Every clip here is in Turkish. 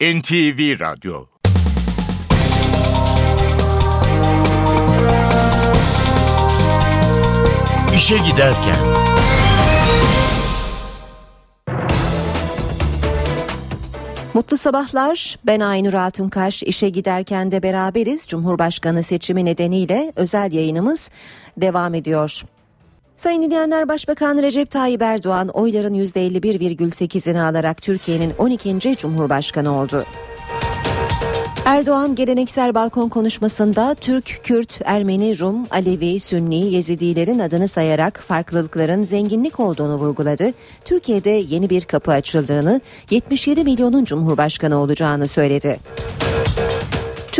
NTV Radyo İşe Giderken Mutlu sabahlar. Ben Aynur Altunkaş. İşe giderken de beraberiz. Cumhurbaşkanı seçimi nedeniyle özel yayınımız devam ediyor. Sayın dinleyenler Başbakan Recep Tayyip Erdoğan oyların %51,8'ini alarak Türkiye'nin 12. Cumhurbaşkanı oldu. Erdoğan geleneksel balkon konuşmasında Türk, Kürt, Ermeni, Rum, Alevi, Sünni, Yezidilerin adını sayarak farklılıkların zenginlik olduğunu vurguladı. Türkiye'de yeni bir kapı açıldığını, 77 milyonun cumhurbaşkanı olacağını söyledi.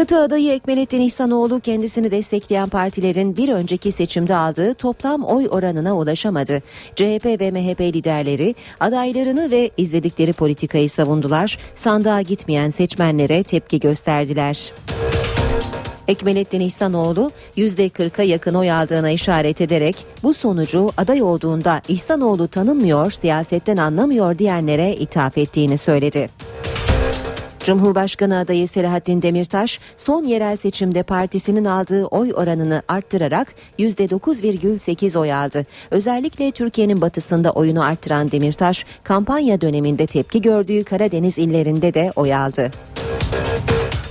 Çatı adayı Ekmelettin İhsanoğlu kendisini destekleyen partilerin bir önceki seçimde aldığı toplam oy oranına ulaşamadı. CHP ve MHP liderleri adaylarını ve izledikleri politikayı savundular. Sandığa gitmeyen seçmenlere tepki gösterdiler. Ekmelettin İhsanoğlu %40'a yakın oy aldığına işaret ederek bu sonucu aday olduğunda İhsanoğlu tanınmıyor, siyasetten anlamıyor diyenlere ithaf ettiğini söyledi. Cumhurbaşkanı adayı Selahattin Demirtaş son yerel seçimde partisinin aldığı oy oranını arttırarak %9,8 oy aldı. Özellikle Türkiye'nin batısında oyunu arttıran Demirtaş kampanya döneminde tepki gördüğü Karadeniz illerinde de oy aldı.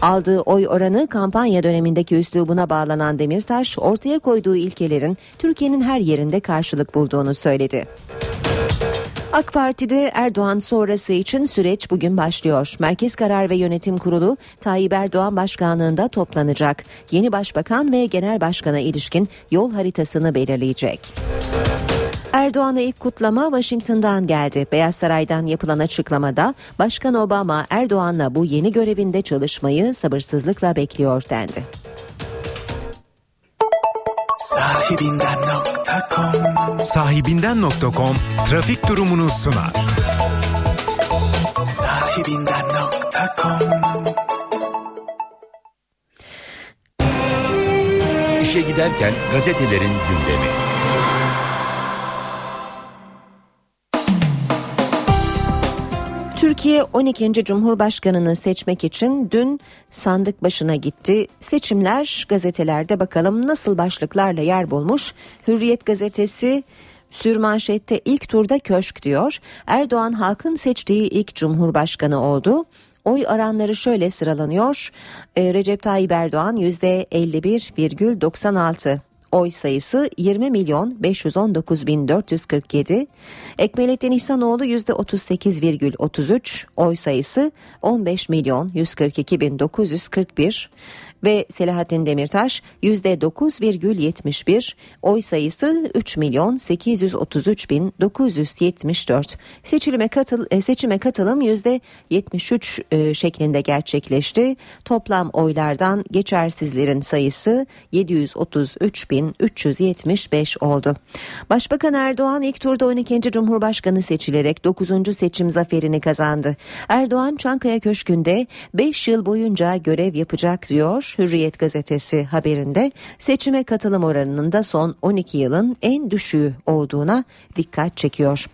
Aldığı oy oranı kampanya dönemindeki üslubuna bağlanan Demirtaş ortaya koyduğu ilkelerin Türkiye'nin her yerinde karşılık bulduğunu söyledi. AK Parti'de Erdoğan sonrası için süreç bugün başlıyor. Merkez Karar ve Yönetim Kurulu Tayyip Erdoğan başkanlığında toplanacak. Yeni başbakan ve genel başkana ilişkin yol haritasını belirleyecek. Erdoğan'a ilk kutlama Washington'dan geldi. Beyaz Saray'dan yapılan açıklamada Başkan Obama Erdoğan'la bu yeni görevinde çalışmayı sabırsızlıkla bekliyor dendi. Sahibinden.com Sahibinden.com trafik durumunu sunar. Sahibinden.com İşe giderken gazetelerin gündemi. Türkiye 12. Cumhurbaşkanını seçmek için dün sandık başına gitti. Seçimler gazetelerde bakalım nasıl başlıklarla yer bulmuş. Hürriyet gazetesi sürmanşette ilk turda köşk diyor. Erdoğan halkın seçtiği ilk cumhurbaşkanı oldu. Oy oranları şöyle sıralanıyor. Ee, Recep Tayyip Erdoğan %51,96 oy sayısı 20 milyon 519 bin 447. Ekmelettin İhsanoğlu %38,33 oy sayısı 15 milyon 142 bin 941 ve Selahattin Demirtaş %9,71 oy sayısı 3 milyon 833 bin 974 seçilime, katıl, e, seçime katılım %73 e, şeklinde gerçekleşti. Toplam oylardan geçersizlerin sayısı 733 bin 375 oldu. Başbakan Erdoğan ilk turda 12. Cumhurbaşkanı seçilerek 9. seçim zaferini kazandı. Erdoğan Çankaya Köşkü'nde 5 yıl boyunca görev yapacak diyor. Hürriyet gazetesi haberinde seçime katılım oranının da son 12 yılın en düşüğü olduğuna dikkat çekiyor.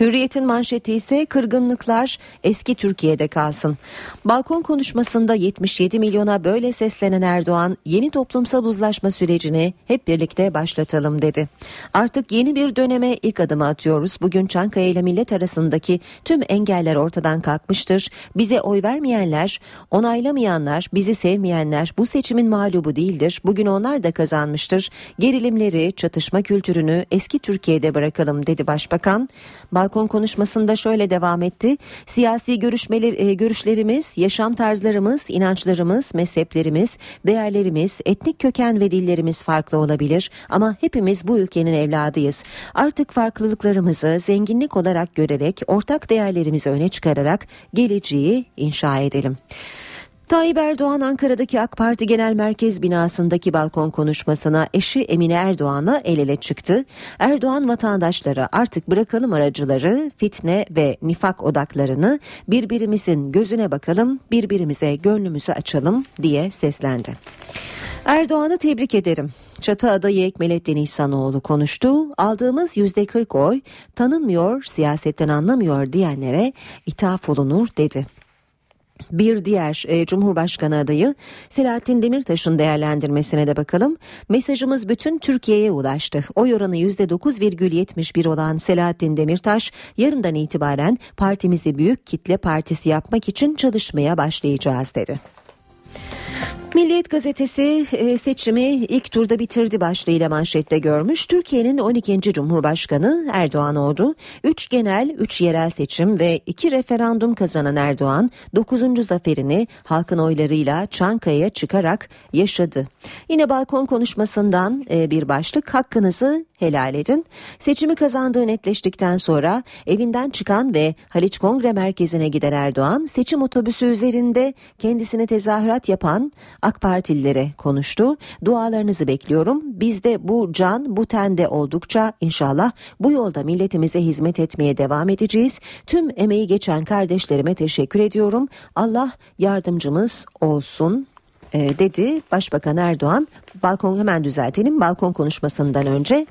Hürriyet'in manşeti ise kırgınlıklar eski Türkiye'de kalsın. Balkon konuşmasında 77 milyona böyle seslenen Erdoğan yeni toplumsal uzlaşma sürecini hep birlikte başlatalım dedi. Artık yeni bir döneme ilk adımı atıyoruz. Bugün Çankaya ile millet arasındaki tüm engeller ortadan kalkmıştır. Bize oy vermeyenler, onaylamayanlar, bizi sevmeyenler bu seçimin mağlubu değildir. Bugün onlar da kazanmıştır. Gerilimleri, çatışma kültürünü eski Türkiye'de bırakalım dedi Başbakan. Balkon konuşmasında şöyle devam etti. Siyasi görüşmeler, e, görüşlerimiz, yaşam tarzlarımız, inançlarımız, mezheplerimiz, değerlerimiz, etnik köken ve dillerimiz farklı olabilir ama hepimiz bu ülkenin evladıyız. Artık farklılıklarımızı zenginlik olarak görerek ortak değerlerimizi öne çıkararak geleceği inşa edelim. Tayyip Erdoğan Ankara'daki AK Parti Genel Merkez binasındaki balkon konuşmasına eşi Emine Erdoğan'a el ele çıktı. Erdoğan vatandaşlara artık bırakalım aracıları, fitne ve nifak odaklarını birbirimizin gözüne bakalım, birbirimize gönlümüzü açalım diye seslendi. Erdoğan'ı tebrik ederim. Çatı adayı İhsanoğlu konuştu. Aldığımız yüzde 40 oy tanınmıyor, siyasetten anlamıyor diyenlere ithaf olunur dedi. Bir diğer e, Cumhurbaşkanı adayı Selahattin Demirtaş'ın değerlendirmesine de bakalım. Mesajımız bütün Türkiye'ye ulaştı. Oy oranı %9,71 olan Selahattin Demirtaş yarından itibaren partimizi büyük kitle partisi yapmak için çalışmaya başlayacağız dedi. Milliyet gazetesi e, seçimi ilk turda bitirdi başlığıyla manşette görmüş. Türkiye'nin 12. Cumhurbaşkanı Erdoğan oldu. 3 genel, 3 yerel seçim ve 2 referandum kazanan Erdoğan 9. zaferini halkın oylarıyla Çankaya'ya çıkarak yaşadı. Yine balkon konuşmasından e, bir başlık hakkınızı helal edin. Seçimi kazandığı netleştikten sonra evinden çıkan ve Haliç Kongre Merkezi'ne giden Erdoğan seçim otobüsü üzerinde kendisine tezahürat yapan AK Partililere konuştu. Dualarınızı bekliyorum. Bizde bu can bu tende oldukça inşallah bu yolda milletimize hizmet etmeye devam edeceğiz. Tüm emeği geçen kardeşlerime teşekkür ediyorum. Allah yardımcımız olsun e, dedi Başbakan Erdoğan. Balkon hemen düzeltelim. Balkon konuşmasından önce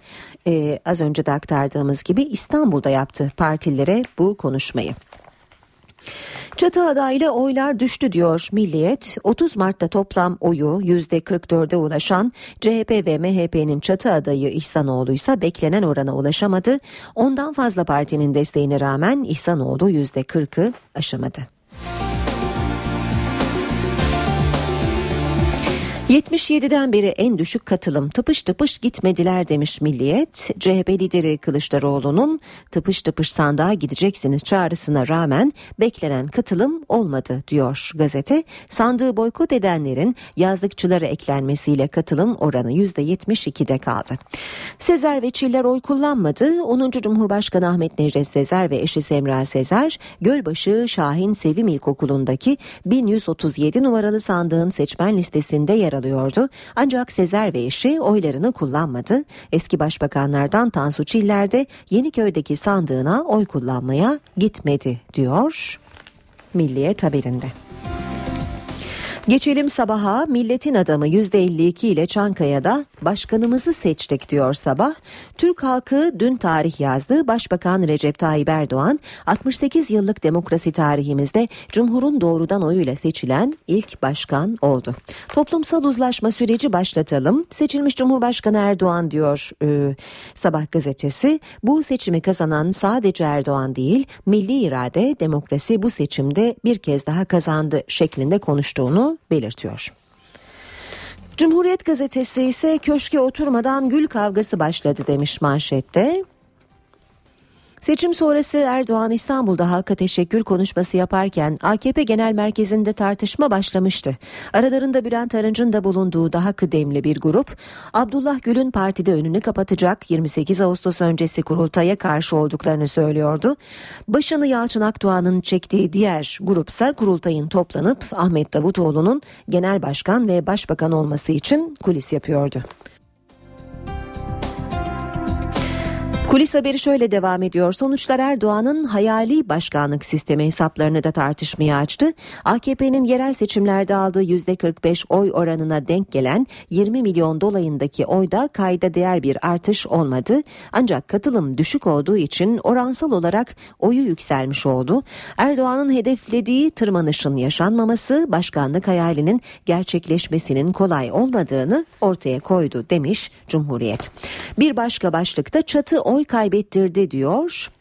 e, az önce de aktardığımız gibi İstanbul'da yaptı partilere bu konuşmayı. Çatı adaylı oylar düştü diyor Milliyet. 30 Mart'ta toplam oyu %44'e ulaşan CHP ve MHP'nin çatı adayı İhsanoğlu ise beklenen orana ulaşamadı. Ondan fazla partinin desteğine rağmen İhsanoğlu %40'ı aşamadı. 77'den beri en düşük katılım tıpış tıpış gitmediler demiş Milliyet. CHP lideri Kılıçdaroğlu'nun tıpış tıpış sandığa gideceksiniz çağrısına rağmen beklenen katılım olmadı diyor gazete. Sandığı boykot edenlerin yazlıkçılara eklenmesiyle katılım oranı %72'de kaldı. Sezer ve Çiller oy kullanmadı. 10. Cumhurbaşkanı Ahmet Necdet Sezer ve eşi Semra Sezer Gölbaşı Şahin Sevim İlkokulu'ndaki 1137 numaralı sandığın seçmen listesinde yer alıyordu. Ancak Sezer ve eşi oylarını kullanmadı. Eski başbakanlardan Tansu Çiller de Yeniköy'deki sandığına oy kullanmaya gitmedi diyor Milliyet haberinde. Geçelim sabaha milletin adamı %52 ile Çankaya'da başkanımızı seçtik diyor sabah. Türk halkı dün tarih yazdı. Başbakan Recep Tayyip Erdoğan 68 yıllık demokrasi tarihimizde Cumhur'un doğrudan oyuyla seçilen ilk başkan oldu. Toplumsal uzlaşma süreci başlatalım. Seçilmiş Cumhurbaşkanı Erdoğan diyor e, Sabah gazetesi. Bu seçimi kazanan sadece Erdoğan değil milli irade demokrasi bu seçimde bir kez daha kazandı şeklinde konuştuğunu belirtiyor. Cumhuriyet gazetesi ise köşke oturmadan gül kavgası başladı demiş manşette. Seçim sonrası Erdoğan İstanbul'da halka teşekkür konuşması yaparken AKP Genel Merkezi'nde tartışma başlamıştı. Aralarında Bülent Arınç'ın da bulunduğu daha kıdemli bir grup Abdullah Gül'ün partide önünü kapatacak 28 Ağustos öncesi kurultaya karşı olduklarını söylüyordu. Başını Yalçın Akdoğan'ın çektiği diğer grupsa kurultayın toplanıp Ahmet Davutoğlu'nun genel başkan ve başbakan olması için kulis yapıyordu. Kulis haberi şöyle devam ediyor. Sonuçlar Erdoğan'ın hayali başkanlık sistemi hesaplarını da tartışmaya açtı. AKP'nin yerel seçimlerde aldığı %45 oy oranına denk gelen 20 milyon dolayındaki oyda kayda değer bir artış olmadı. Ancak katılım düşük olduğu için oransal olarak oyu yükselmiş oldu. Erdoğan'ın hedeflediği tırmanışın yaşanmaması başkanlık hayalinin gerçekleşmesinin kolay olmadığını ortaya koydu demiş Cumhuriyet. Bir başka başlıkta çatı oy kaybettirdi diyor.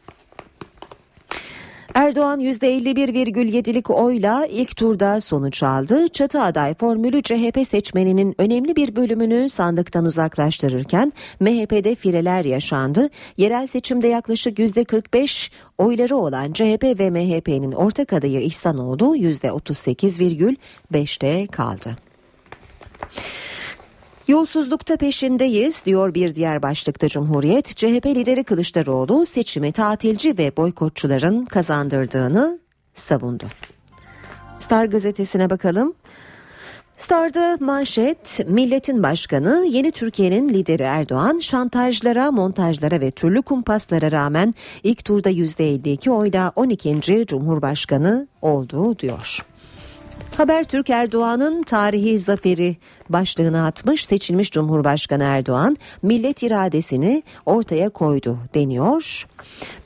Erdoğan %51,7'lik oyla ilk turda sonuç aldı. Çatı aday formülü CHP seçmeninin önemli bir bölümünü sandıktan uzaklaştırırken MHP'de fireler yaşandı. Yerel seçimde yaklaşık %45 oyları olan CHP ve MHP'nin ortak adayı İhsanoğlu %38,5'te kaldı. Yolsuzlukta peşindeyiz diyor bir diğer başlıkta Cumhuriyet. CHP lideri Kılıçdaroğlu seçimi tatilci ve boykotçuların kazandırdığını savundu. Star gazetesine bakalım. Star'da manşet milletin başkanı yeni Türkiye'nin lideri Erdoğan şantajlara, montajlara ve türlü kumpaslara rağmen ilk turda %52 oyla 12. Cumhurbaşkanı oldu diyor. Habertürk Erdoğan'ın tarihi zaferi başlığını atmış seçilmiş Cumhurbaşkanı Erdoğan millet iradesini ortaya koydu deniyor.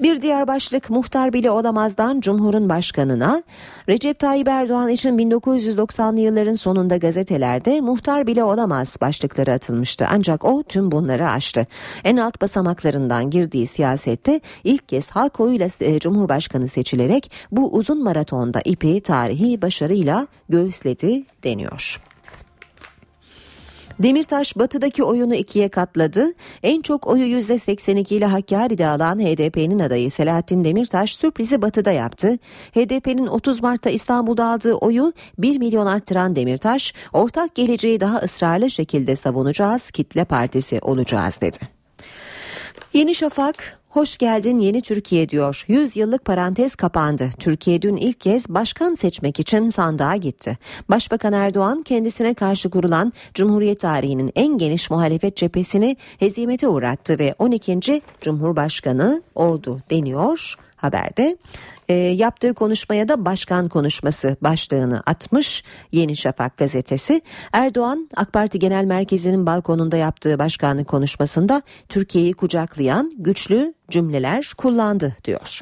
Bir diğer başlık muhtar bile olamazdan Cumhur'un başkanına. Recep Tayyip Erdoğan için 1990'lı yılların sonunda gazetelerde muhtar bile olamaz başlıkları atılmıştı. Ancak o tüm bunları aştı. En alt basamaklarından girdiği siyasette ilk kez halk oyuyla e, Cumhurbaşkanı seçilerek bu uzun maratonda ipi tarihi başarıyla göğüsledi deniyor. Demirtaş batıdaki oyunu ikiye katladı. En çok oyu %82 ile Hakkari'de alan HDP'nin adayı Selahattin Demirtaş sürprizi batıda yaptı. HDP'nin 30 Mart'ta İstanbul'da aldığı oyu 1 milyon arttıran Demirtaş, ortak geleceği daha ısrarlı şekilde savunacağız, kitle partisi olacağız dedi. Yeni Şafak Hoş geldin yeni Türkiye diyor. 100 yıllık parantez kapandı. Türkiye dün ilk kez başkan seçmek için sandığa gitti. Başbakan Erdoğan kendisine karşı kurulan Cumhuriyet tarihinin en geniş muhalefet cephesini hezimete uğrattı ve 12. Cumhurbaşkanı oldu deniyor haberde. E, yaptığı konuşmaya da başkan konuşması başlığını atmış Yeni Şafak gazetesi. Erdoğan AK Parti Genel Merkezi'nin balkonunda yaptığı başkanlık konuşmasında Türkiye'yi kucaklayan güçlü cümleler kullandı diyor.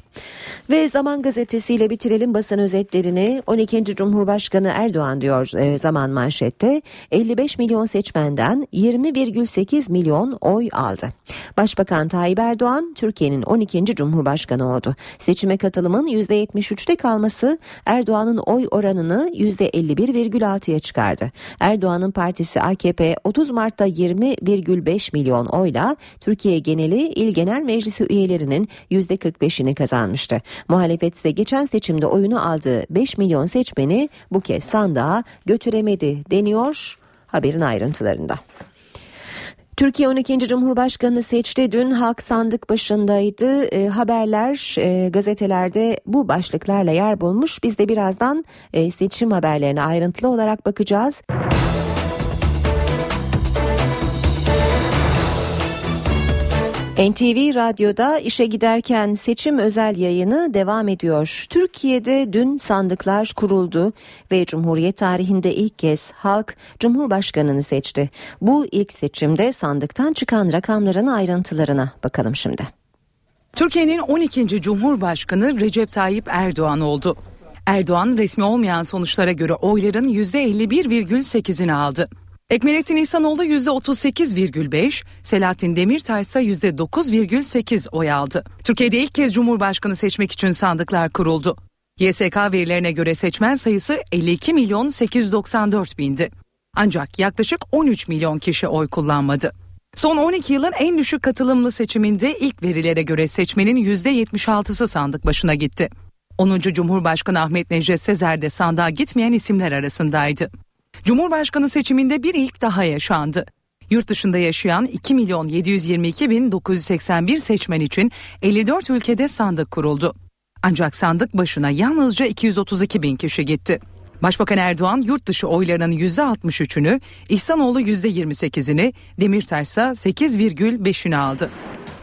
Ve Zaman gazetesiyle bitirelim basın özetlerini. 12. Cumhurbaşkanı Erdoğan diyor e, Zaman manşette 55 milyon seçmenden 20,8 milyon oy aldı. Başbakan Tayyip Erdoğan Türkiye'nin 12. Cumhurbaşkanı oldu. Seçime katılımın %73'te kalması Erdoğan'ın oy oranını %51,6'ya çıkardı. Erdoğan'ın partisi AKP 30 Mart'ta 20,5 milyon oyla Türkiye geneli İl Genel Meclisi üyelerinin %45'ini kazanmıştı. Muhalefet ise geçen seçimde oyunu aldığı 5 milyon seçmeni bu kez sandığa götüremedi deniyor haberin ayrıntılarında. Türkiye 12. Cumhurbaşkanı seçti. Dün halk sandık başındaydı. E, haberler e, gazetelerde bu başlıklarla yer bulmuş. Biz de birazdan e, seçim haberlerine ayrıntılı olarak bakacağız. NTV Radyo'da işe giderken seçim özel yayını devam ediyor. Türkiye'de dün sandıklar kuruldu ve Cumhuriyet tarihinde ilk kez halk Cumhurbaşkanını seçti. Bu ilk seçimde sandıktan çıkan rakamların ayrıntılarına bakalım şimdi. Türkiye'nin 12. Cumhurbaşkanı Recep Tayyip Erdoğan oldu. Erdoğan resmi olmayan sonuçlara göre oyların %51,8'ini aldı. Ekmelettin İhsanoğlu %38,5, Selahattin Demirtaş ise %9,8 oy aldı. Türkiye'de ilk kez Cumhurbaşkanı seçmek için sandıklar kuruldu. YSK verilerine göre seçmen sayısı 52 milyon 894 bindi. Ancak yaklaşık 13 milyon kişi oy kullanmadı. Son 12 yılın en düşük katılımlı seçiminde ilk verilere göre seçmenin %76'sı sandık başına gitti. 10. Cumhurbaşkanı Ahmet Necdet Sezer de sandığa gitmeyen isimler arasındaydı. Cumhurbaşkanı seçiminde bir ilk daha yaşandı. Yurt dışında yaşayan 2 milyon 722 bin 981 seçmen için 54 ülkede sandık kuruldu. Ancak sandık başına yalnızca 232 bin kişi gitti. Başbakan Erdoğan yurt dışı oylarının %63'ünü, İhsanoğlu %28'ini, Demirtaş ise 8,5'ini aldı.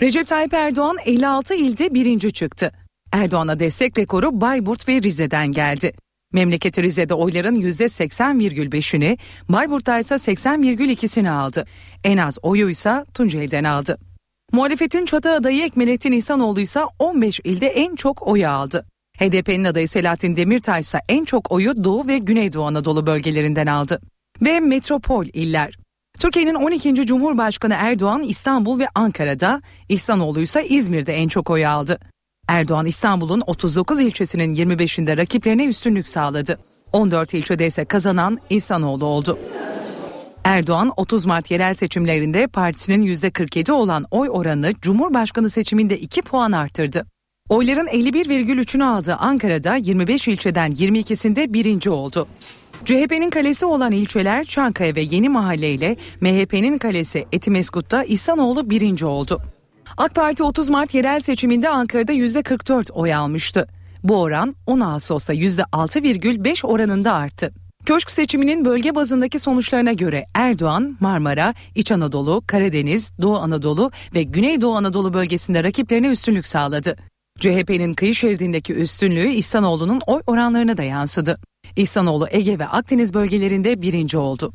Recep Tayyip Erdoğan 56 ilde birinci çıktı. Erdoğan'a destek rekoru Bayburt ve Rize'den geldi. Memleketi Rize'de oyların %80,5'ini, Bayburt'ta ise 80,2'sini aldı. En az oyu ise Tunceli'den aldı. Muhalefetin çatı adayı Ekmelettin İhsanoğlu ise 15 ilde en çok oyu aldı. HDP'nin adayı Selahattin Demirtaş ise en çok oyu Doğu ve Güneydoğu Anadolu bölgelerinden aldı. Ve metropol iller. Türkiye'nin 12. Cumhurbaşkanı Erdoğan İstanbul ve Ankara'da, İhsanoğlu ise İzmir'de en çok oyu aldı. Erdoğan İstanbul'un 39 ilçesinin 25'inde rakiplerine üstünlük sağladı. 14 ilçede ise kazanan İhsanoğlu oldu. Erdoğan 30 Mart yerel seçimlerinde partisinin %47 olan oy oranını Cumhurbaşkanı seçiminde 2 puan arttırdı. Oyların 51,3'ünü aldığı Ankara'da 25 ilçeden 22'sinde birinci oldu. CHP'nin kalesi olan ilçeler Çankaya ve Yeni Mahalle ile MHP'nin kalesi Etimeskut'ta İhsanoğlu birinci oldu. AK Parti 30 Mart yerel seçiminde Ankara'da %44 oy almıştı. Bu oran 10 Ağustos'ta %6,5 oranında arttı. Köşk seçiminin bölge bazındaki sonuçlarına göre Erdoğan, Marmara, İç Anadolu, Karadeniz, Doğu Anadolu ve Güneydoğu Anadolu bölgesinde rakiplerine üstünlük sağladı. CHP'nin kıyı şeridindeki üstünlüğü İhsanoğlu'nun oy oranlarına da yansıdı. İhsanoğlu Ege ve Akdeniz bölgelerinde birinci oldu.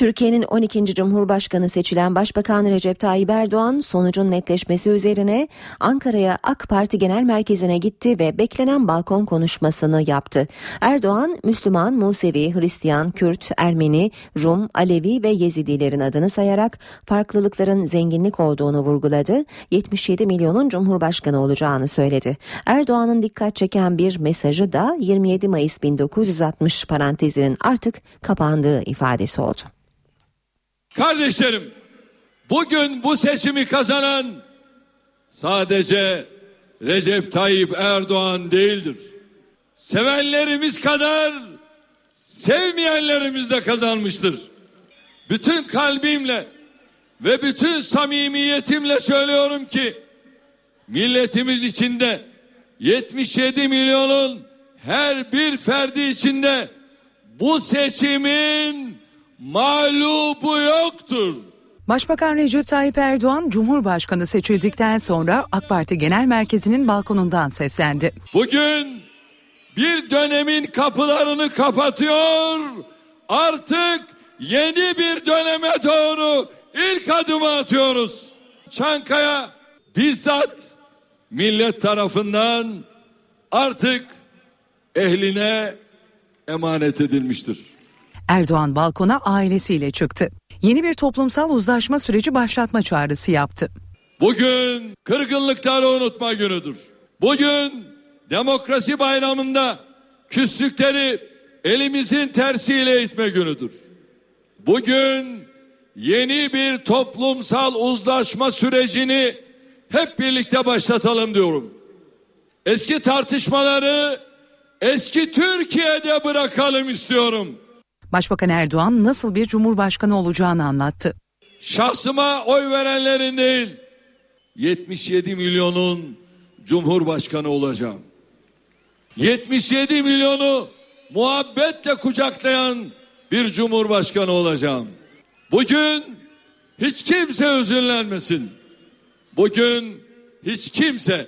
Türkiye'nin 12. Cumhurbaşkanı seçilen Başbakan Recep Tayyip Erdoğan sonucun netleşmesi üzerine Ankara'ya AK Parti Genel Merkezi'ne gitti ve beklenen balkon konuşmasını yaptı. Erdoğan, Müslüman, Musevi, Hristiyan, Kürt, Ermeni, Rum, Alevi ve Yezidilerin adını sayarak farklılıkların zenginlik olduğunu vurguladı. 77 milyonun Cumhurbaşkanı olacağını söyledi. Erdoğan'ın dikkat çeken bir mesajı da 27 Mayıs 1960 parantezinin artık kapandığı ifadesi oldu. Kardeşlerim, bugün bu seçimi kazanan sadece Recep Tayyip Erdoğan değildir. Sevenlerimiz kadar sevmeyenlerimiz de kazanmıştır. Bütün kalbimle ve bütün samimiyetimle söylüyorum ki milletimiz içinde 77 milyonun her bir ferdi içinde bu seçimin mağlubu yoktur. Başbakan Recep Tayyip Erdoğan Cumhurbaşkanı seçildikten sonra AK Parti Genel Merkezi'nin balkonundan seslendi. Bugün bir dönemin kapılarını kapatıyor. Artık yeni bir döneme doğru ilk adımı atıyoruz. Çankaya bizzat millet tarafından artık ehline emanet edilmiştir. Erdoğan balkona ailesiyle çıktı. Yeni bir toplumsal uzlaşma süreci başlatma çağrısı yaptı. Bugün kırgınlıkları unutma günüdür. Bugün demokrasi bayramında küslükleri elimizin tersiyle itme günüdür. Bugün yeni bir toplumsal uzlaşma sürecini hep birlikte başlatalım diyorum. Eski tartışmaları eski Türkiye'de bırakalım istiyorum. Başbakan Erdoğan nasıl bir cumhurbaşkanı olacağını anlattı. Şahsıma oy verenlerin değil 77 milyonun cumhurbaşkanı olacağım. 77 milyonu muhabbetle kucaklayan bir cumhurbaşkanı olacağım. Bugün hiç kimse üzünlenmesin. Bugün hiç kimse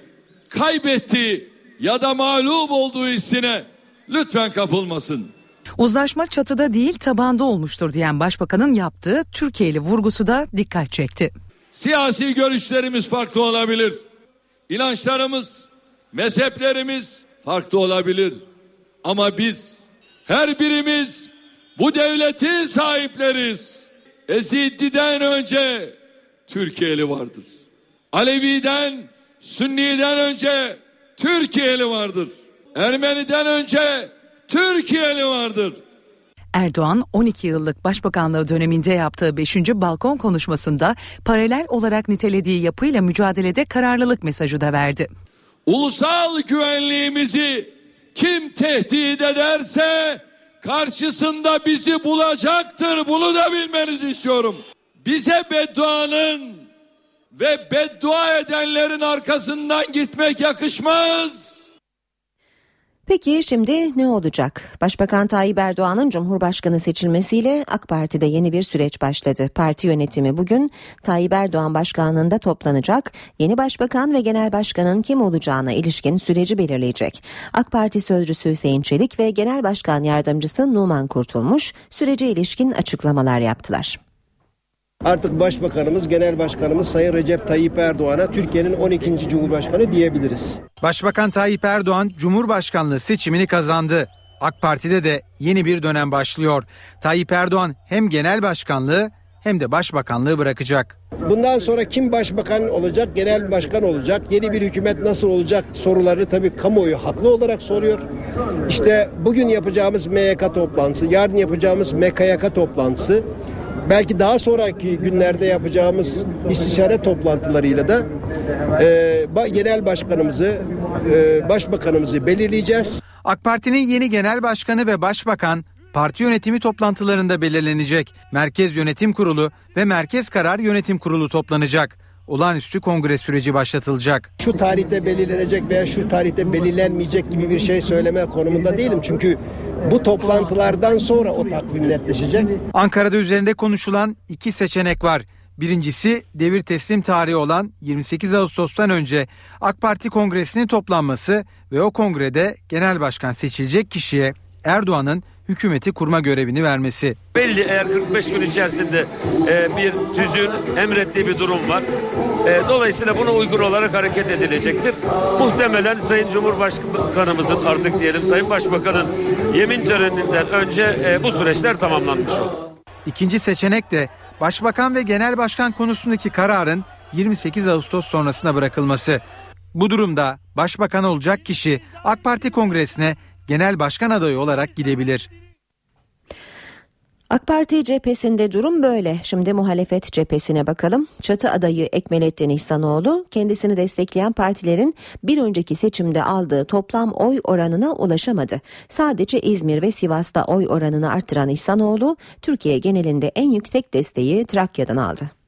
kaybettiği ya da mağlup olduğu hissine lütfen kapılmasın. Uzlaşma çatıda değil tabanda olmuştur diyen başbakanın yaptığı Türkiye'li vurgusu da dikkat çekti. Siyasi görüşlerimiz farklı olabilir. İnançlarımız, mezheplerimiz farklı olabilir. Ama biz her birimiz bu devletin sahipleriz. Ezidi'den önce Türkiye'li vardır. Alevi'den, Sünni'den önce Türkiye'li vardır. Ermeni'den önce Türkiye'li vardır. Erdoğan 12 yıllık başbakanlığı döneminde yaptığı 5. balkon konuşmasında paralel olarak nitelediği yapıyla mücadelede kararlılık mesajı da verdi. Ulusal güvenliğimizi kim tehdit ederse karşısında bizi bulacaktır. Bunu da bilmenizi istiyorum. Bize bedduanın ve beddua edenlerin arkasından gitmek yakışmaz. Peki şimdi ne olacak? Başbakan Tayyip Erdoğan'ın Cumhurbaşkanı seçilmesiyle AK Parti'de yeni bir süreç başladı. Parti yönetimi bugün Tayyip Erdoğan başkanlığında toplanacak. Yeni başbakan ve genel başkanın kim olacağına ilişkin süreci belirleyecek. AK Parti sözcüsü Hüseyin Çelik ve genel başkan yardımcısı Numan Kurtulmuş sürece ilişkin açıklamalar yaptılar. Artık Başbakanımız, Genel Başkanımız Sayın Recep Tayyip Erdoğan'a Türkiye'nin 12. Cumhurbaşkanı diyebiliriz. Başbakan Tayyip Erdoğan Cumhurbaşkanlığı seçimini kazandı. AK Parti'de de yeni bir dönem başlıyor. Tayyip Erdoğan hem genel başkanlığı hem de başbakanlığı bırakacak. Bundan sonra kim başbakan olacak, genel başkan olacak, yeni bir hükümet nasıl olacak soruları tabii kamuoyu haklı olarak soruyor. İşte bugün yapacağımız MYK toplantısı, yarın yapacağımız MKYK toplantısı, belki daha sonraki günlerde yapacağımız istişare toplantılarıyla da e, genel başkanımızı, e, başbakanımızı belirleyeceğiz. AK Parti'nin yeni genel başkanı ve başbakan parti yönetimi toplantılarında belirlenecek. Merkez Yönetim Kurulu ve Merkez Karar Yönetim Kurulu toplanacak. Olağanüstü kongre süreci başlatılacak. Şu tarihte belirlenecek veya şu tarihte belirlenmeyecek gibi bir şey söyleme konumunda değilim. Çünkü bu toplantılardan sonra o takvim netleşecek. Ankara'da üzerinde konuşulan iki seçenek var. Birincisi devir teslim tarihi olan 28 Ağustos'tan önce AK Parti kongresinin toplanması ve o kongrede genel başkan seçilecek kişiye Erdoğan'ın hükümeti kurma görevini vermesi. Belli eğer 45 gün içerisinde e, bir tüzüğün emrettiği bir durum var. E, dolayısıyla buna uygun olarak hareket edilecektir. Muhtemelen Sayın Cumhurbaşkanımızın artık diyelim Sayın Başbakan'ın yemin töreninden önce e, bu süreçler tamamlanmış olur. İkinci seçenek de Başbakan ve Genel Başkan konusundaki kararın 28 Ağustos sonrasına bırakılması. Bu durumda başbakan olacak kişi AK Parti kongresine genel başkan adayı olarak gidebilir. AK Parti cephesinde durum böyle. Şimdi muhalefet cephesine bakalım. Çatı adayı Ekmelettin İhsanoğlu kendisini destekleyen partilerin bir önceki seçimde aldığı toplam oy oranına ulaşamadı. Sadece İzmir ve Sivas'ta oy oranını arttıran İhsanoğlu Türkiye genelinde en yüksek desteği Trakya'dan aldı.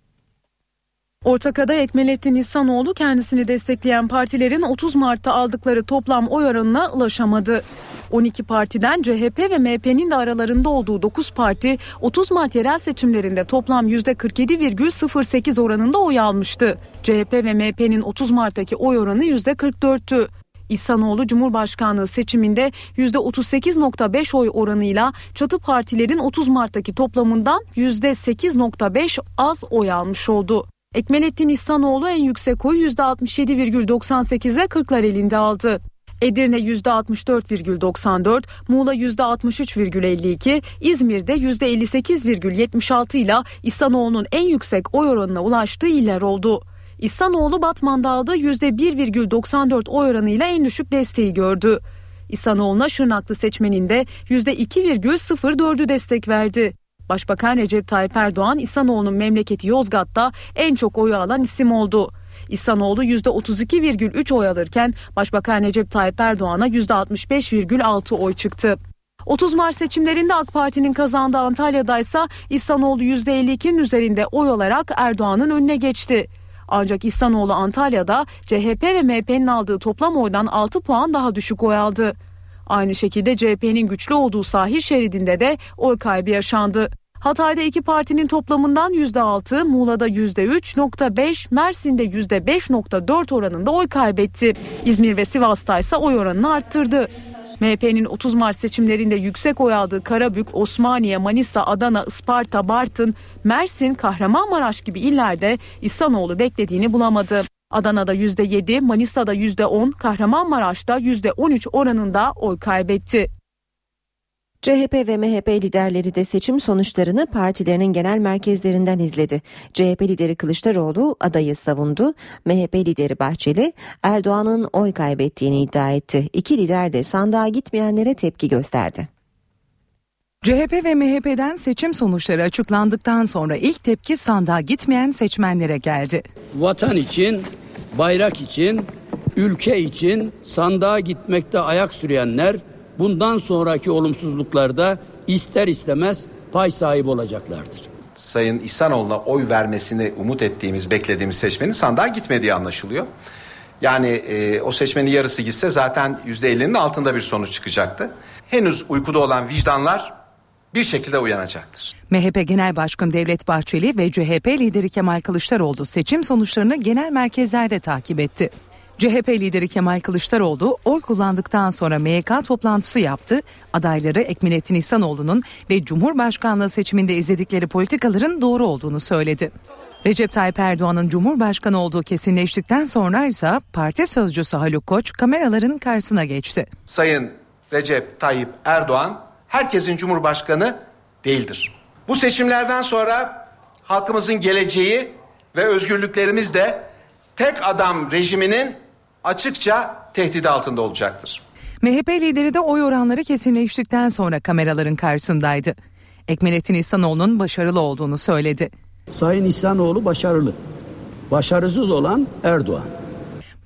Ortak aday Ekmelettin İhsanoğlu kendisini destekleyen partilerin 30 Mart'ta aldıkları toplam oy oranına ulaşamadı. 12 partiden CHP ve MHP'nin de aralarında olduğu 9 parti 30 Mart yerel seçimlerinde toplam %47,08 oranında oy almıştı. CHP ve MHP'nin 30 Mart'taki oy oranı %44'tü. İhsanoğlu Cumhurbaşkanlığı seçiminde %38.5 oy oranıyla çatı partilerin 30 Mart'taki toplamından %8.5 az oy almış oldu. Ekmelettin İhsanoğlu en yüksek oyu %67,98'e Kırklar elinde aldı. Edirne %64,94, Muğla %63,52, İzmir'de %58,76 ile İhsanoğlu'nun en yüksek oy oranına ulaştığı iller oldu. İhsanoğlu Batman'da aldığı %1,94 oy oranıyla en düşük desteği gördü. İhsanoğlu'na Şırnaklı seçmeninde %2,04'ü destek verdi. Başbakan Recep Tayyip Erdoğan İhsanoğlu'nun memleketi Yozgat'ta en çok oyu alan isim oldu. İhsanoğlu %32,3 oy alırken Başbakan Recep Tayyip Erdoğan'a %65,6 oy çıktı. 30 Mart seçimlerinde AK Parti'nin kazandığı Antalya'da ise İhsanoğlu %52'nin üzerinde oy olarak Erdoğan'ın önüne geçti. Ancak İhsanoğlu Antalya'da CHP ve MHP'nin aldığı toplam oydan 6 puan daha düşük oy aldı. Aynı şekilde CHP'nin güçlü olduğu sahil şeridinde de oy kaybı yaşandı. Hatay'da iki partinin toplamından %6, Muğla'da %3.5, Mersin'de %5.4 oranında oy kaybetti. İzmir ve Sivas'ta ise oy oranını arttırdı. MHP'nin 30 Mart seçimlerinde yüksek oy aldığı Karabük, Osmaniye, Manisa, Adana, Isparta, Bartın, Mersin, Kahramanmaraş gibi illerde İhsanoğlu beklediğini bulamadı. Adana'da %7, Manisa'da %10, Kahramanmaraş'ta %13 oranında oy kaybetti. CHP ve MHP liderleri de seçim sonuçlarını partilerinin genel merkezlerinden izledi. CHP lideri Kılıçdaroğlu adayı savundu. MHP lideri Bahçeli Erdoğan'ın oy kaybettiğini iddia etti. İki lider de sandığa gitmeyenlere tepki gösterdi. CHP ve MHP'den seçim sonuçları açıklandıktan sonra ilk tepki sandığa gitmeyen seçmenlere geldi. Vatan için, bayrak için, ülke için sandığa gitmekte ayak sürenler bundan sonraki olumsuzluklarda ister istemez pay sahibi olacaklardır. Sayın İhsanoğlu'na oy vermesini umut ettiğimiz, beklediğimiz seçmenin sandığa gitmediği anlaşılıyor. Yani e, o seçmenin yarısı gitse zaten yüzde 50'nin altında bir sonuç çıkacaktı. Henüz uykuda olan vicdanlar bir şekilde uyanacaktır. MHP Genel Başkanı Devlet Bahçeli ve CHP lideri Kemal Kılıçdaroğlu seçim sonuçlarını genel merkezlerde takip etti. CHP lideri Kemal Kılıçdaroğlu oy kullandıktan sonra MYK toplantısı yaptı. Adayları Ekmelettin İhsanoğlu'nun ve Cumhurbaşkanlığı seçiminde izledikleri politikaların doğru olduğunu söyledi. Recep Tayyip Erdoğan'ın Cumhurbaşkanı olduğu kesinleştikten sonra ise parti sözcüsü Haluk Koç kameraların karşısına geçti. Sayın Recep Tayyip Erdoğan herkesin Cumhurbaşkanı değildir. Bu seçimlerden sonra halkımızın geleceği ve özgürlüklerimiz de tek adam rejiminin açıkça tehdit altında olacaktır. MHP lideri de oy oranları kesinleştikten sonra kameraların karşısındaydı. Ekmelettin İhsanoğlu'nun başarılı olduğunu söyledi. Sayın İhsanoğlu başarılı. Başarısız olan Erdoğan.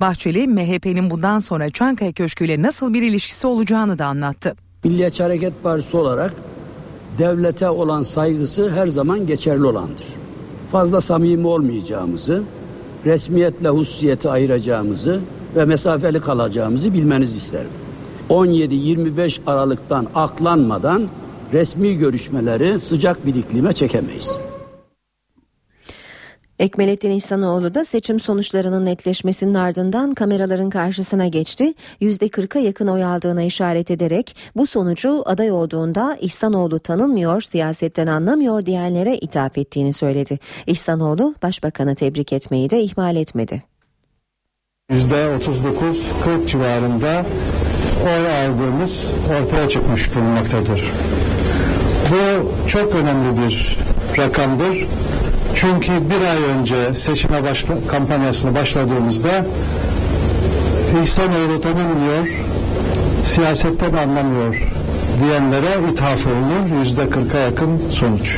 Bahçeli MHP'nin bundan sonra Çankaya Köşkü ile nasıl bir ilişkisi olacağını da anlattı. Milliyetçi Hareket Partisi olarak devlete olan saygısı her zaman geçerli olandır. Fazla samimi olmayacağımızı, resmiyetle hususiyeti ayıracağımızı ve mesafeli kalacağımızı bilmenizi isterim. 17-25 Aralık'tan aklanmadan resmi görüşmeleri sıcak bir iklime çekemeyiz. Ekmelettin İhsanoğlu da seçim sonuçlarının netleşmesinin ardından kameraların karşısına geçti. %40'a yakın oy aldığına işaret ederek bu sonucu aday olduğunda İhsanoğlu tanınmıyor, siyasetten anlamıyor diyenlere ithaf ettiğini söyledi. İhsanoğlu başbakanı tebrik etmeyi de ihmal etmedi. %39-40 civarında oy aldığımız ortaya çıkmış bulunmaktadır. Bu çok önemli bir rakamdır. Çünkü bir ay önce seçime başla, kampanyasına başladığımızda İhsanoğlu tanınmıyor, siyasetten anlamıyor diyenlere ithaf olunur. Yüzde kırka yakın sonuç.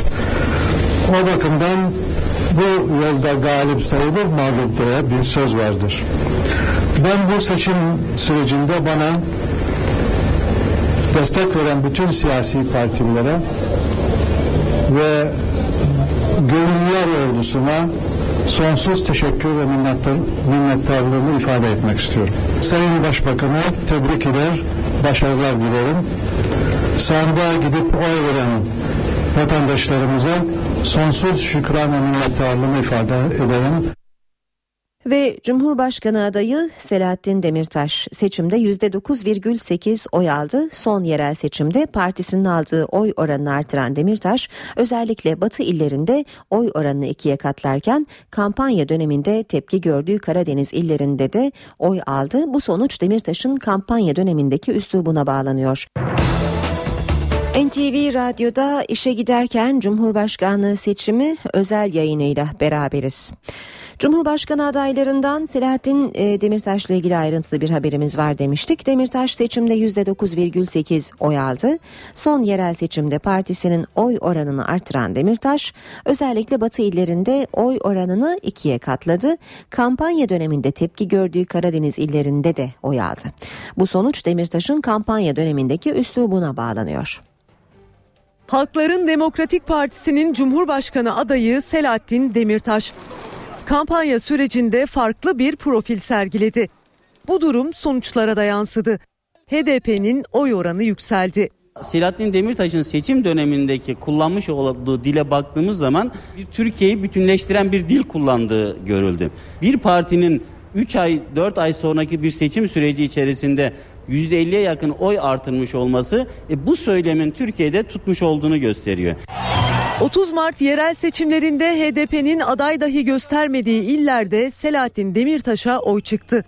O bakımdan bu yolda galip sayılır mağlup diye bir söz vardır. Ben bu seçim sürecinde bana destek veren bütün siyasi partilere ve gönüllüler ordusuna sonsuz teşekkür ve minnettar, minnettarlığımı ifade etmek istiyorum. Sayın Başbakan'a tebrik eder, başarılar dilerim. Sandığa gidip oy veren vatandaşlarımıza sonsuz şükran ve minnettarlığımı ifade ederim. Ve Cumhurbaşkanı adayı Selahattin Demirtaş seçimde %9,8 oy aldı. Son yerel seçimde partisinin aldığı oy oranını artıran Demirtaş özellikle batı illerinde oy oranını ikiye katlarken kampanya döneminde tepki gördüğü Karadeniz illerinde de oy aldı. Bu sonuç Demirtaş'ın kampanya dönemindeki üslubuna bağlanıyor. NTV Radyo'da işe giderken Cumhurbaşkanlığı seçimi özel yayınıyla beraberiz. Cumhurbaşkanı adaylarından Selahattin e, Demirtaş'la ilgili ayrıntılı bir haberimiz var demiştik. Demirtaş seçimde %9,8 oy aldı. Son yerel seçimde partisinin oy oranını artıran Demirtaş özellikle batı illerinde oy oranını ikiye katladı. Kampanya döneminde tepki gördüğü Karadeniz illerinde de oy aldı. Bu sonuç Demirtaş'ın kampanya dönemindeki üslubuna bağlanıyor. Halkların Demokratik Partisi'nin Cumhurbaşkanı adayı Selahattin Demirtaş kampanya sürecinde farklı bir profil sergiledi. Bu durum sonuçlara da yansıdı. HDP'nin oy oranı yükseldi. Selahattin Demirtaş'ın seçim dönemindeki kullanmış olduğu dile baktığımız zaman bir Türkiye'yi bütünleştiren bir dil kullandığı görüldü. Bir partinin 3 ay 4 ay sonraki bir seçim süreci içerisinde %50'ye yakın oy artırmış olması e, bu söylemin Türkiye'de tutmuş olduğunu gösteriyor. 30 Mart yerel seçimlerinde HDP'nin aday dahi göstermediği illerde Selahattin Demirtaş'a oy çıktı.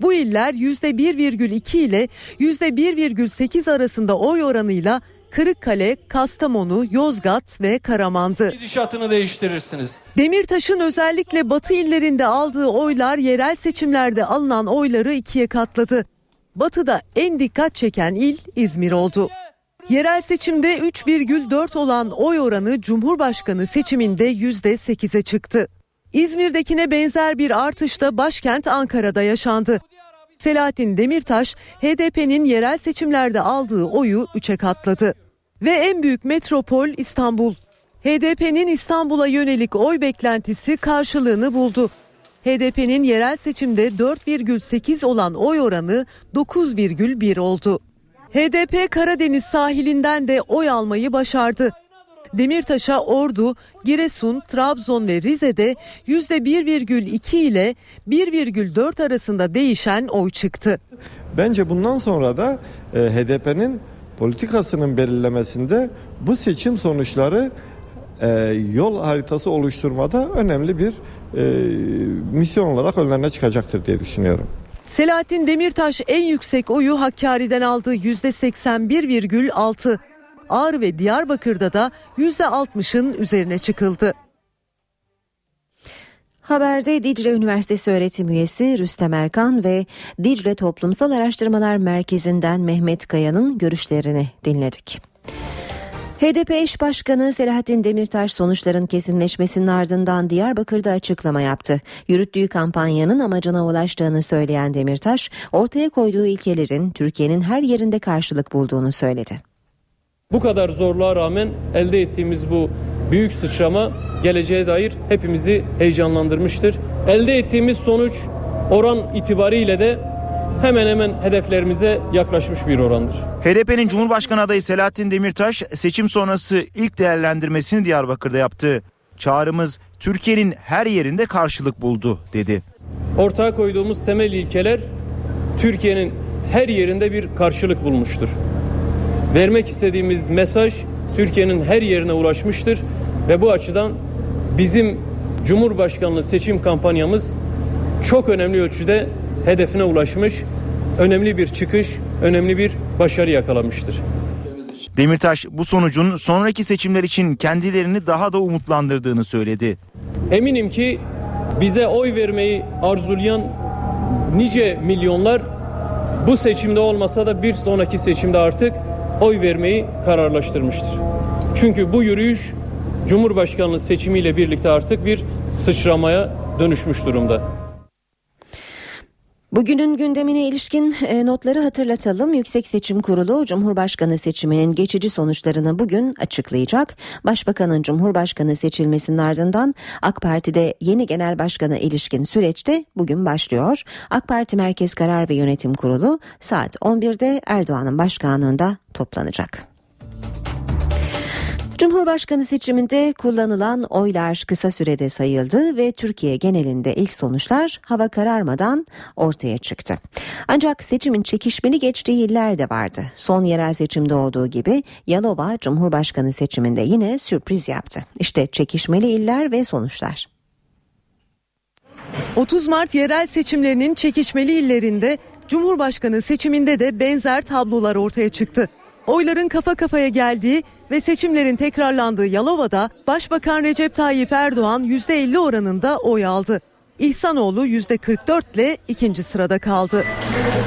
Bu iller %1,2 ile %1,8 arasında oy oranıyla Kırıkkale, Kastamonu, Yozgat ve Karaman'dı. Gidişatını değiştirirsiniz. Demirtaş'ın özellikle batı illerinde aldığı oylar yerel seçimlerde alınan oyları ikiye katladı. Batı'da en dikkat çeken il İzmir oldu. Yerel seçimde 3,4 olan oy oranı Cumhurbaşkanı seçiminde %8'e çıktı. İzmir'dekine benzer bir artış da başkent Ankara'da yaşandı. Selahattin Demirtaş HDP'nin yerel seçimlerde aldığı oyu 3'e katladı. Ve en büyük metropol İstanbul. HDP'nin İstanbul'a yönelik oy beklentisi karşılığını buldu. HDP'nin yerel seçimde 4,8 olan oy oranı 9,1 oldu. HDP Karadeniz sahilinden de oy almayı başardı. Demirtaş'a Ordu, Giresun, Trabzon ve Rize'de %1,2 ile 1,4 arasında değişen oy çıktı. Bence bundan sonra da e, HDP'nin politikasının belirlemesinde bu seçim sonuçları e, yol haritası oluşturmada önemli bir e, misyon olarak önlerine çıkacaktır diye düşünüyorum. Selahattin Demirtaş en yüksek oyu Hakkari'den aldı %81,6. Ağrı ve Diyarbakır'da da %60'ın üzerine çıkıldı. Haberde Dicle Üniversitesi öğretim üyesi Rüstem Erkan ve Dicle Toplumsal Araştırmalar Merkezi'nden Mehmet Kaya'nın görüşlerini dinledik. HDP eş başkanı Selahattin Demirtaş sonuçların kesinleşmesinin ardından Diyarbakır'da açıklama yaptı. Yürüttüğü kampanyanın amacına ulaştığını söyleyen Demirtaş, ortaya koyduğu ilkelerin Türkiye'nin her yerinde karşılık bulduğunu söyledi. Bu kadar zorluğa rağmen elde ettiğimiz bu büyük sıçrama geleceğe dair hepimizi heyecanlandırmıştır. Elde ettiğimiz sonuç oran itibariyle de hemen hemen hedeflerimize yaklaşmış bir orandır. HDP'nin Cumhurbaşkanı adayı Selahattin Demirtaş seçim sonrası ilk değerlendirmesini Diyarbakır'da yaptı. Çağrımız Türkiye'nin her yerinde karşılık buldu dedi. Ortaya koyduğumuz temel ilkeler Türkiye'nin her yerinde bir karşılık bulmuştur. Vermek istediğimiz mesaj Türkiye'nin her yerine ulaşmıştır ve bu açıdan bizim Cumhurbaşkanlığı seçim kampanyamız çok önemli ölçüde hedefine ulaşmış, önemli bir çıkış, önemli bir başarı yakalamıştır. Demirtaş bu sonucun sonraki seçimler için kendilerini daha da umutlandırdığını söyledi. Eminim ki bize oy vermeyi arzulayan nice milyonlar bu seçimde olmasa da bir sonraki seçimde artık oy vermeyi kararlaştırmıştır. Çünkü bu yürüyüş Cumhurbaşkanlığı seçimiyle birlikte artık bir sıçramaya dönüşmüş durumda. Bugünün gündemine ilişkin e, notları hatırlatalım. Yüksek Seçim Kurulu Cumhurbaşkanı seçiminin geçici sonuçlarını bugün açıklayacak. Başbakanın Cumhurbaşkanı seçilmesinin ardından AK Parti'de yeni genel başkana ilişkin süreçte bugün başlıyor. AK Parti Merkez Karar ve Yönetim Kurulu saat 11'de Erdoğan'ın başkanlığında toplanacak. Cumhurbaşkanı seçiminde kullanılan oylar kısa sürede sayıldı ve Türkiye genelinde ilk sonuçlar hava kararmadan ortaya çıktı. Ancak seçimin çekişmeli geçtiği iller de vardı. Son yerel seçimde olduğu gibi Yalova Cumhurbaşkanı seçiminde yine sürpriz yaptı. İşte çekişmeli iller ve sonuçlar. 30 Mart yerel seçimlerinin çekişmeli illerinde Cumhurbaşkanı seçiminde de benzer tablolar ortaya çıktı. Oyların kafa kafaya geldiği ve seçimlerin tekrarlandığı Yalova'da Başbakan Recep Tayyip Erdoğan %50 oranında oy aldı. İhsanoğlu %44 ile ikinci sırada kaldı.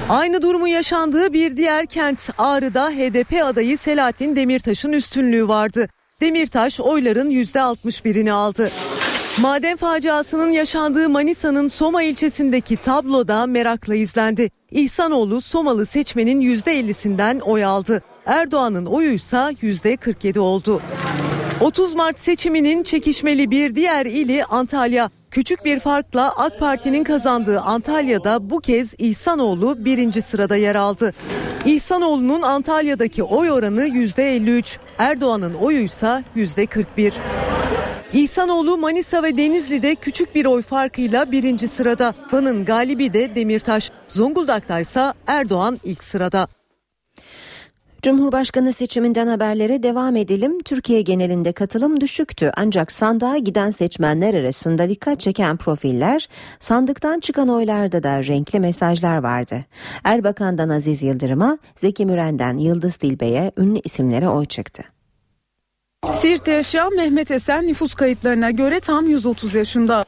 Aynı durumu yaşandığı bir diğer kent Ağrı'da HDP adayı Selahattin Demirtaş'ın üstünlüğü vardı. Demirtaş oyların %61'ini aldı. Maden faciasının yaşandığı Manisa'nın Soma ilçesindeki tabloda merakla izlendi. İhsanoğlu Somalı seçmenin %50'sinden oy aldı. Erdoğan'ın oyuysa %47 oldu. 30 Mart seçiminin çekişmeli bir diğer ili Antalya. Küçük bir farkla AK Parti'nin kazandığı Antalya'da bu kez İhsanoğlu birinci sırada yer aldı. İhsanoğlu'nun Antalya'daki oy oranı %53, Erdoğan'ın oyuysa %41. İhsanoğlu Manisa ve Denizli'de küçük bir oy farkıyla birinci sırada. Van'ın galibi de Demirtaş. Zonguldak'ta ise Erdoğan ilk sırada. Cumhurbaşkanı seçiminden haberlere devam edelim. Türkiye genelinde katılım düşüktü ancak sandığa giden seçmenler arasında dikkat çeken profiller, sandıktan çıkan oylarda da renkli mesajlar vardı. Erbakan'dan Aziz Yıldırım'a, Zeki Müren'den Yıldız Dilbe'ye ünlü isimlere oy çıktı. Siirt'te yaşayan Mehmet Esen nüfus kayıtlarına göre tam 130 yaşında.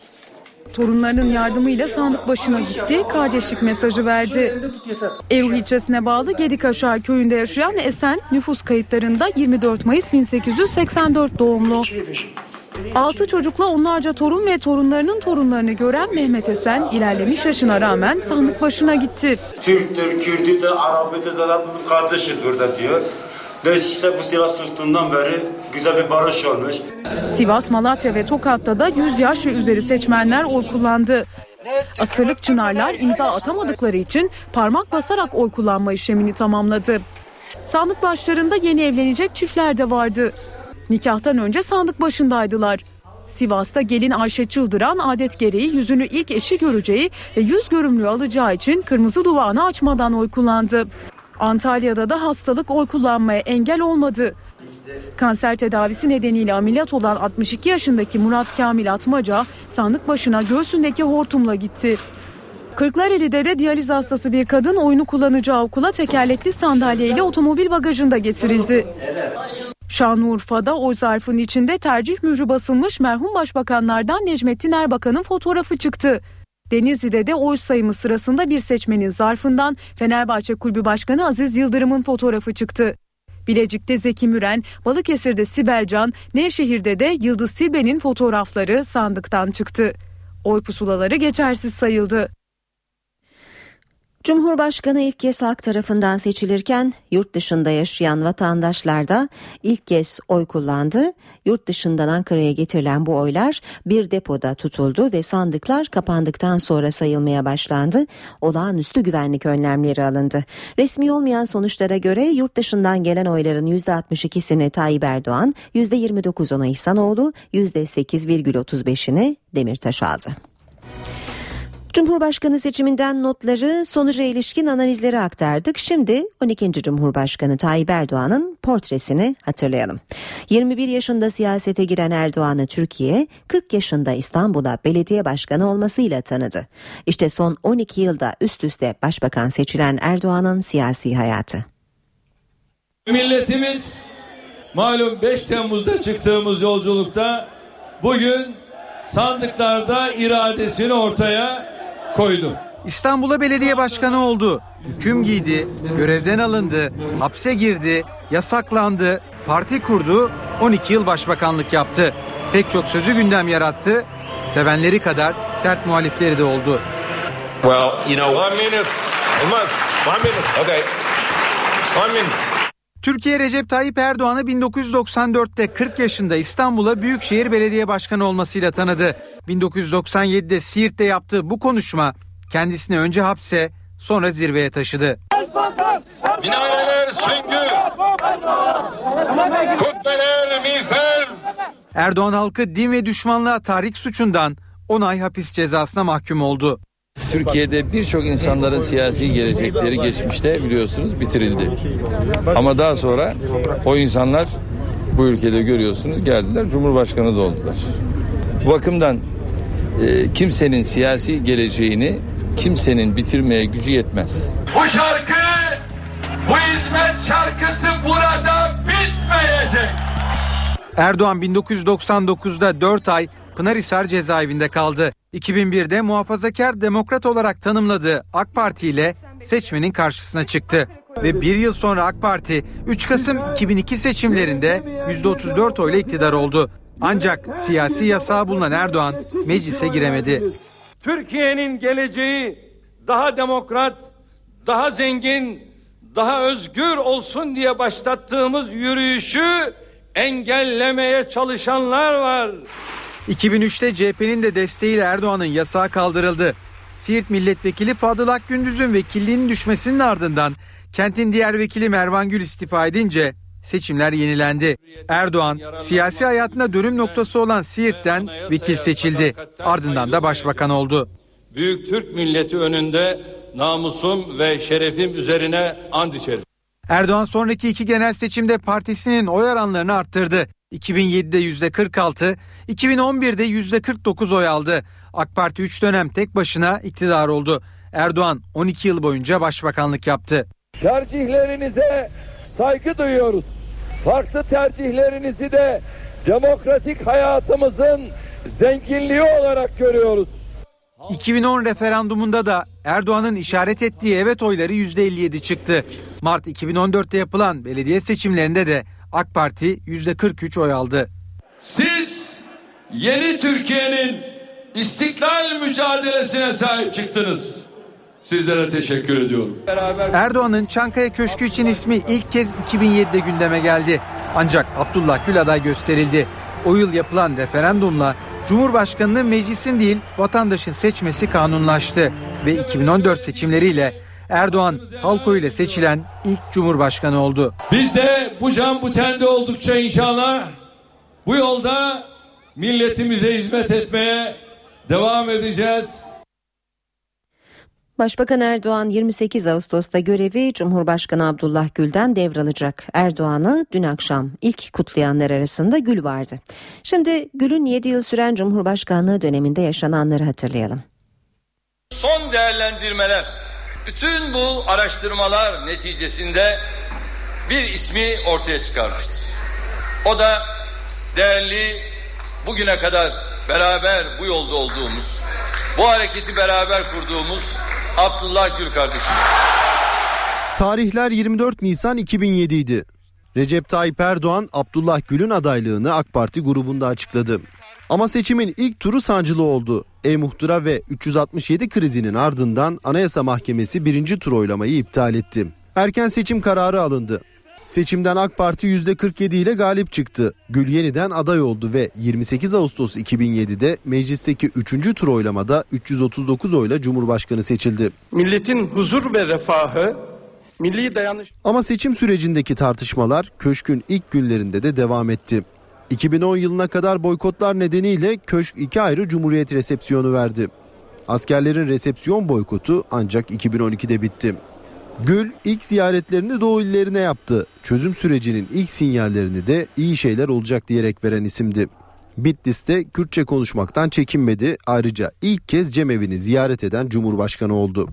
Torunlarının yardımıyla sandık başına gitti, kardeşlik mesajı verdi. Evru ilçesine bağlı Gedikaşar köyünde yaşayan Esen nüfus kayıtlarında 24 Mayıs 1884 doğumlu. Altı çocukla onlarca torun ve torunlarının torunlarını gören Mehmet Esen ilerlemiş yaşına rağmen sandık başına gitti. Türktür, Kürt'ü de, Arap'ı da zaten kardeşiz burada diyor. Ve işte bu silah sustuğundan beri güzel bir barış olmuş. Sivas, Malatya ve Tokat'ta da 100 yaş ve üzeri seçmenler oy kullandı. Asırlık çınarlar imza atamadıkları için parmak basarak oy kullanma işlemini tamamladı. Sandık başlarında yeni evlenecek çiftler de vardı. Nikahtan önce sandık başındaydılar. Sivas'ta gelin Ayşe Çıldıran adet gereği yüzünü ilk eşi göreceği ve yüz görümlüğü alacağı için kırmızı duvağını açmadan oy kullandı. Antalya'da da hastalık oy kullanmaya engel olmadı. Kanser tedavisi nedeniyle ameliyat olan 62 yaşındaki Murat Kamil Atmaca sandık başına göğsündeki hortumla gitti. Kırklareli'de de diyaliz hastası bir kadın oyunu kullanacağı okula tekerlekli sandalyeyle otomobil bagajında getirildi. Şanlıurfa'da oy zarfının içinde tercih mührü basılmış merhum başbakanlardan Necmettin Erbakan'ın fotoğrafı çıktı. Denizli'de de oy sayımı sırasında bir seçmenin zarfından Fenerbahçe Kulübü Başkanı Aziz Yıldırım'ın fotoğrafı çıktı. Bilecik'te Zeki Müren, Balıkesir'de Sibel Can, Nevşehir'de de Yıldız Tilbe'nin fotoğrafları sandıktan çıktı. Oy pusulaları geçersiz sayıldı. Cumhurbaşkanı ilk kez halk tarafından seçilirken yurt dışında yaşayan vatandaşlar da ilk kez oy kullandı. Yurt dışından Ankara'ya getirilen bu oylar bir depoda tutuldu ve sandıklar kapandıktan sonra sayılmaya başlandı. Olağanüstü güvenlik önlemleri alındı. Resmi olmayan sonuçlara göre yurt dışından gelen oyların %62'sini Tayyip Erdoğan, %29'unu İhsanoğlu, %8,35'ini Demirtaş aldı. Cumhurbaşkanı seçiminden notları, sonuca ilişkin analizleri aktardık. Şimdi 12. Cumhurbaşkanı Tayyip Erdoğan'ın portresini hatırlayalım. 21 yaşında siyasete giren Erdoğan'ı Türkiye, 40 yaşında İstanbul'a belediye başkanı olmasıyla tanıdı. İşte son 12 yılda üst üste başbakan seçilen Erdoğan'ın siyasi hayatı. Milletimiz malum 5 Temmuz'da çıktığımız yolculukta bugün sandıklarda iradesini ortaya koydu. İstanbul'a belediye başkanı oldu. Hüküm giydi, görevden alındı, hapse girdi, yasaklandı, parti kurdu, 12 yıl başbakanlık yaptı. Pek çok sözü gündem yarattı. Sevenleri kadar sert muhalifleri de oldu. Well, you know, one minute. Olmaz. One minute. Okay. One minute. Türkiye Recep Tayyip Erdoğan'ı 1994'te 40 yaşında İstanbul'a Büyükşehir Belediye Başkanı olmasıyla tanıdı. 1997'de Siirt'te yaptığı bu konuşma kendisini önce hapse sonra zirveye taşıdı. Minareler süngü. Kubbeler miğfer. Erdoğan halkı din ve düşmanlığa tahrik suçundan 10 ay hapis cezasına mahkum oldu. Türkiye'de birçok insanların siyasi gelecekleri geçmişte biliyorsunuz bitirildi. Ama daha sonra o insanlar bu ülkede görüyorsunuz geldiler Cumhurbaşkanı da oldular. Bu bakımdan e, kimsenin siyasi geleceğini kimsenin bitirmeye gücü yetmez. Bu şarkı, bu hizmet şarkısı burada bitmeyecek. Erdoğan 1999'da 4 ay Pınarhisar cezaevinde kaldı. 2001'de muhafazakar demokrat olarak tanımladığı AK Parti ile seçmenin karşısına çıktı. Ve bir yıl sonra AK Parti 3 Kasım 2002 seçimlerinde %34 oyla iktidar oldu. Ancak siyasi yasağı bulunan Erdoğan meclise giremedi. Türkiye'nin geleceği daha demokrat, daha zengin, daha özgür olsun diye başlattığımız yürüyüşü engellemeye çalışanlar var. 2003'te CHP'nin de desteğiyle Erdoğan'ın yasağı kaldırıldı. Siirt Milletvekili Fadıl Akgündüz'ün vekilliğinin düşmesinin ardından kentin diğer vekili Mervan Gül istifa edince seçimler yenilendi. Erdoğan siyasi hayatında dönüm noktası olan Siirt'ten vekil seçildi. Ardından da başbakan oldu. Büyük Türk milleti önünde namusum ve şerefim üzerine and içerim. Erdoğan sonraki iki genel seçimde partisinin oy oranlarını arttırdı. 2007'de %46, 2011'de %49 oy aldı. AK Parti 3 dönem tek başına iktidar oldu. Erdoğan 12 yıl boyunca başbakanlık yaptı. Tercihlerinize saygı duyuyoruz. Farklı tercihlerinizi de demokratik hayatımızın zenginliği olarak görüyoruz. 2010 referandumunda da Erdoğan'ın işaret ettiği evet oyları %57 çıktı. Mart 2014'te yapılan belediye seçimlerinde de AK Parti %43 oy aldı. Siz yeni Türkiye'nin istiklal mücadelesine sahip çıktınız. Sizlere teşekkür ediyorum. Erdoğan'ın Çankaya Köşkü için ismi ilk kez 2007'de gündeme geldi. Ancak Abdullah Gül aday gösterildi. O yıl yapılan referandumla Cumhurbaşkanını meclisin değil vatandaşın seçmesi kanunlaştı ve 2014 seçimleriyle Erdoğan halk oyuyla seçilen ilk Cumhurbaşkanı oldu. Biz de bu can bu tende oldukça inşallah bu yolda milletimize hizmet etmeye devam edeceğiz. Başbakan Erdoğan 28 Ağustos'ta görevi Cumhurbaşkanı Abdullah Gül'den devralacak. Erdoğan'ı dün akşam ilk kutlayanlar arasında Gül vardı. Şimdi Gül'ün 7 yıl süren Cumhurbaşkanlığı döneminde yaşananları hatırlayalım. Son değerlendirmeler, bütün bu araştırmalar neticesinde bir ismi ortaya çıkarmıştır. O da değerli bugüne kadar beraber bu yolda olduğumuz, bu hareketi beraber kurduğumuz Abdullah Gül kardeşim. Tarihler 24 Nisan 2007 idi. Recep Tayyip Erdoğan Abdullah Gül'ün adaylığını AK Parti grubunda açıkladı. Ama seçimin ilk turu sancılı oldu. E-Muhtıra ve 367 krizinin ardından Anayasa Mahkemesi birinci tur oylamayı iptal etti. Erken seçim kararı alındı. Seçimden AK Parti %47 ile galip çıktı. Gül yeniden aday oldu ve 28 Ağustos 2007'de meclisteki 3. tur oylamada 339 oyla Cumhurbaşkanı seçildi. Milletin huzur ve refahı, milli dayanış... Ama seçim sürecindeki tartışmalar köşkün ilk günlerinde de devam etti. 2010 yılına kadar boykotlar nedeniyle köşk iki ayrı cumhuriyet resepsiyonu verdi. Askerlerin resepsiyon boykotu ancak 2012'de bitti. Gül ilk ziyaretlerini Doğu illerine yaptı. Çözüm sürecinin ilk sinyallerini de iyi şeyler olacak diyerek veren isimdi. Bitlis'te Kürtçe konuşmaktan çekinmedi. Ayrıca ilk kez cemevi'ni ziyaret eden Cumhurbaşkanı oldu.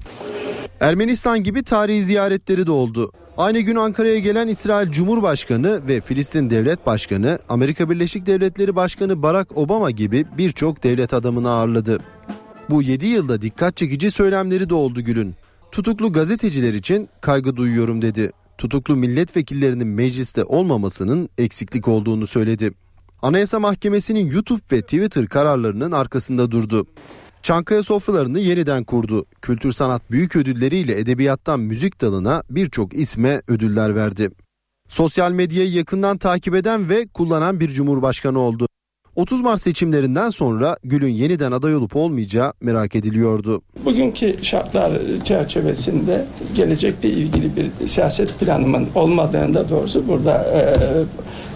Ermenistan gibi tarihi ziyaretleri de oldu. Aynı gün Ankara'ya gelen İsrail Cumhurbaşkanı ve Filistin Devlet Başkanı, Amerika Birleşik Devletleri Başkanı Barack Obama gibi birçok devlet adamını ağırladı. Bu 7 yılda dikkat çekici söylemleri de oldu Gül'ün. Tutuklu gazeteciler için kaygı duyuyorum dedi. Tutuklu milletvekillerinin mecliste olmamasının eksiklik olduğunu söyledi. Anayasa Mahkemesi'nin YouTube ve Twitter kararlarının arkasında durdu. Çankaya sofralarını yeniden kurdu. Kültür sanat büyük ödülleriyle edebiyattan müzik dalına birçok isme ödüller verdi. Sosyal medyayı yakından takip eden ve kullanan bir cumhurbaşkanı oldu. 30 Mart seçimlerinden sonra Gül'ün yeniden aday olup olmayacağı merak ediliyordu. Bugünkü şartlar çerçevesinde gelecekle ilgili bir siyaset planımın olmadığını da doğrusu burada e,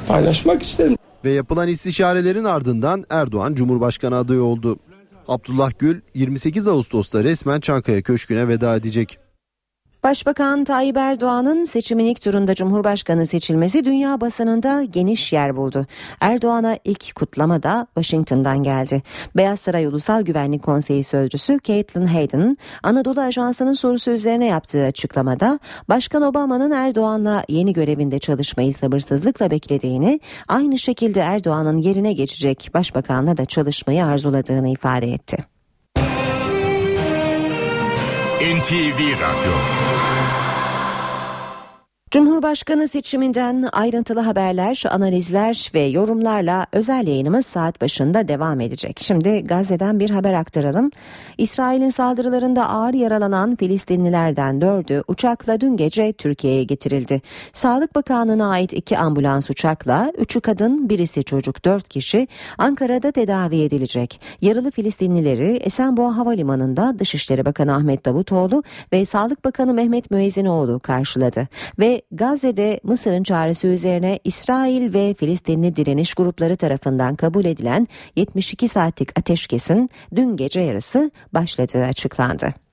paylaşmak isterim. Ve yapılan istişarelerin ardından Erdoğan Cumhurbaşkanı adayı oldu. Abdullah Gül 28 Ağustos'ta resmen Çankaya Köşkü'ne veda edecek. Başbakan Tayyip Erdoğan'ın seçimin ilk turunda Cumhurbaşkanı seçilmesi dünya basınında geniş yer buldu. Erdoğan'a ilk kutlama da Washington'dan geldi. Beyaz Saray Ulusal Güvenlik Konseyi Sözcüsü Caitlin Hayden, Anadolu Ajansı'nın sorusu üzerine yaptığı açıklamada Başkan Obama'nın Erdoğan'la yeni görevinde çalışmayı sabırsızlıkla beklediğini, aynı şekilde Erdoğan'ın yerine geçecek başbakanla da çalışmayı arzuladığını ifade etti. NTV Radyo Cumhurbaşkanı seçiminden ayrıntılı haberler, analizler ve yorumlarla özel yayınımız saat başında devam edecek. Şimdi Gazze'den bir haber aktaralım. İsrail'in saldırılarında ağır yaralanan Filistinlilerden dördü uçakla dün gece Türkiye'ye getirildi. Sağlık Bakanlığı'na ait iki ambulans uçakla üçü kadın birisi çocuk dört kişi Ankara'da tedavi edilecek. Yaralı Filistinlileri Esenboğa Havalimanı'nda Dışişleri Bakanı Ahmet Davutoğlu ve Sağlık Bakanı Mehmet Müezzinoğlu karşıladı. Ve Gazze'de Mısır'ın çağrısı üzerine İsrail ve Filistinli direniş grupları tarafından kabul edilen 72 saatlik ateşkesin dün gece yarısı başladığı açıklandı.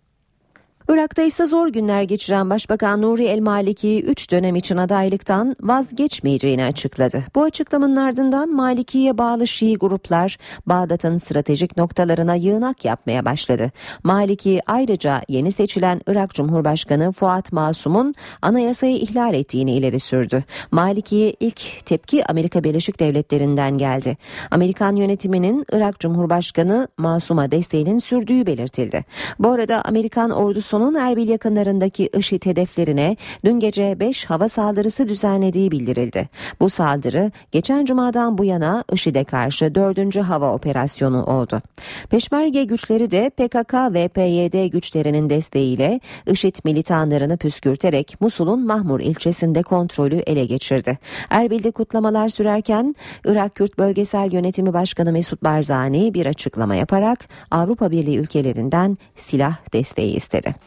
Irak'ta ise zor günler geçiren Başbakan Nuri El Maliki 3 dönem için adaylıktan vazgeçmeyeceğini açıkladı. Bu açıklamanın ardından Maliki'ye bağlı Şii gruplar Bağdat'ın stratejik noktalarına yığınak yapmaya başladı. Maliki ayrıca yeni seçilen Irak Cumhurbaşkanı Fuat Masum'un anayasayı ihlal ettiğini ileri sürdü. Maliki'ye ilk tepki Amerika Birleşik Devletleri'nden geldi. Amerikan yönetiminin Irak Cumhurbaşkanı Masum'a desteğinin sürdüğü belirtildi. Bu arada Amerikan ordusunun Erbil yakınlarındaki IŞİD hedeflerine dün gece 5 hava saldırısı düzenlediği bildirildi. Bu saldırı geçen cumadan bu yana IŞİD'e karşı 4. hava operasyonu oldu. Peşmerge güçleri de PKK ve PYD güçlerinin desteğiyle IŞİD militanlarını püskürterek Musul'un Mahmur ilçesinde kontrolü ele geçirdi. Erbil'de kutlamalar sürerken Irak Kürt Bölgesel Yönetimi Başkanı Mesut Barzani bir açıklama yaparak Avrupa Birliği ülkelerinden silah desteği istedi.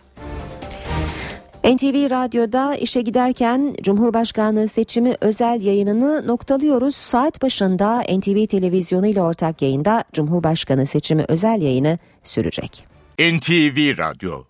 NTV Radyo'da işe giderken Cumhurbaşkanlığı seçimi özel yayınını noktalıyoruz. Saat başında NTV Televizyonu ile ortak yayında Cumhurbaşkanı seçimi özel yayını sürecek. NTV Radyo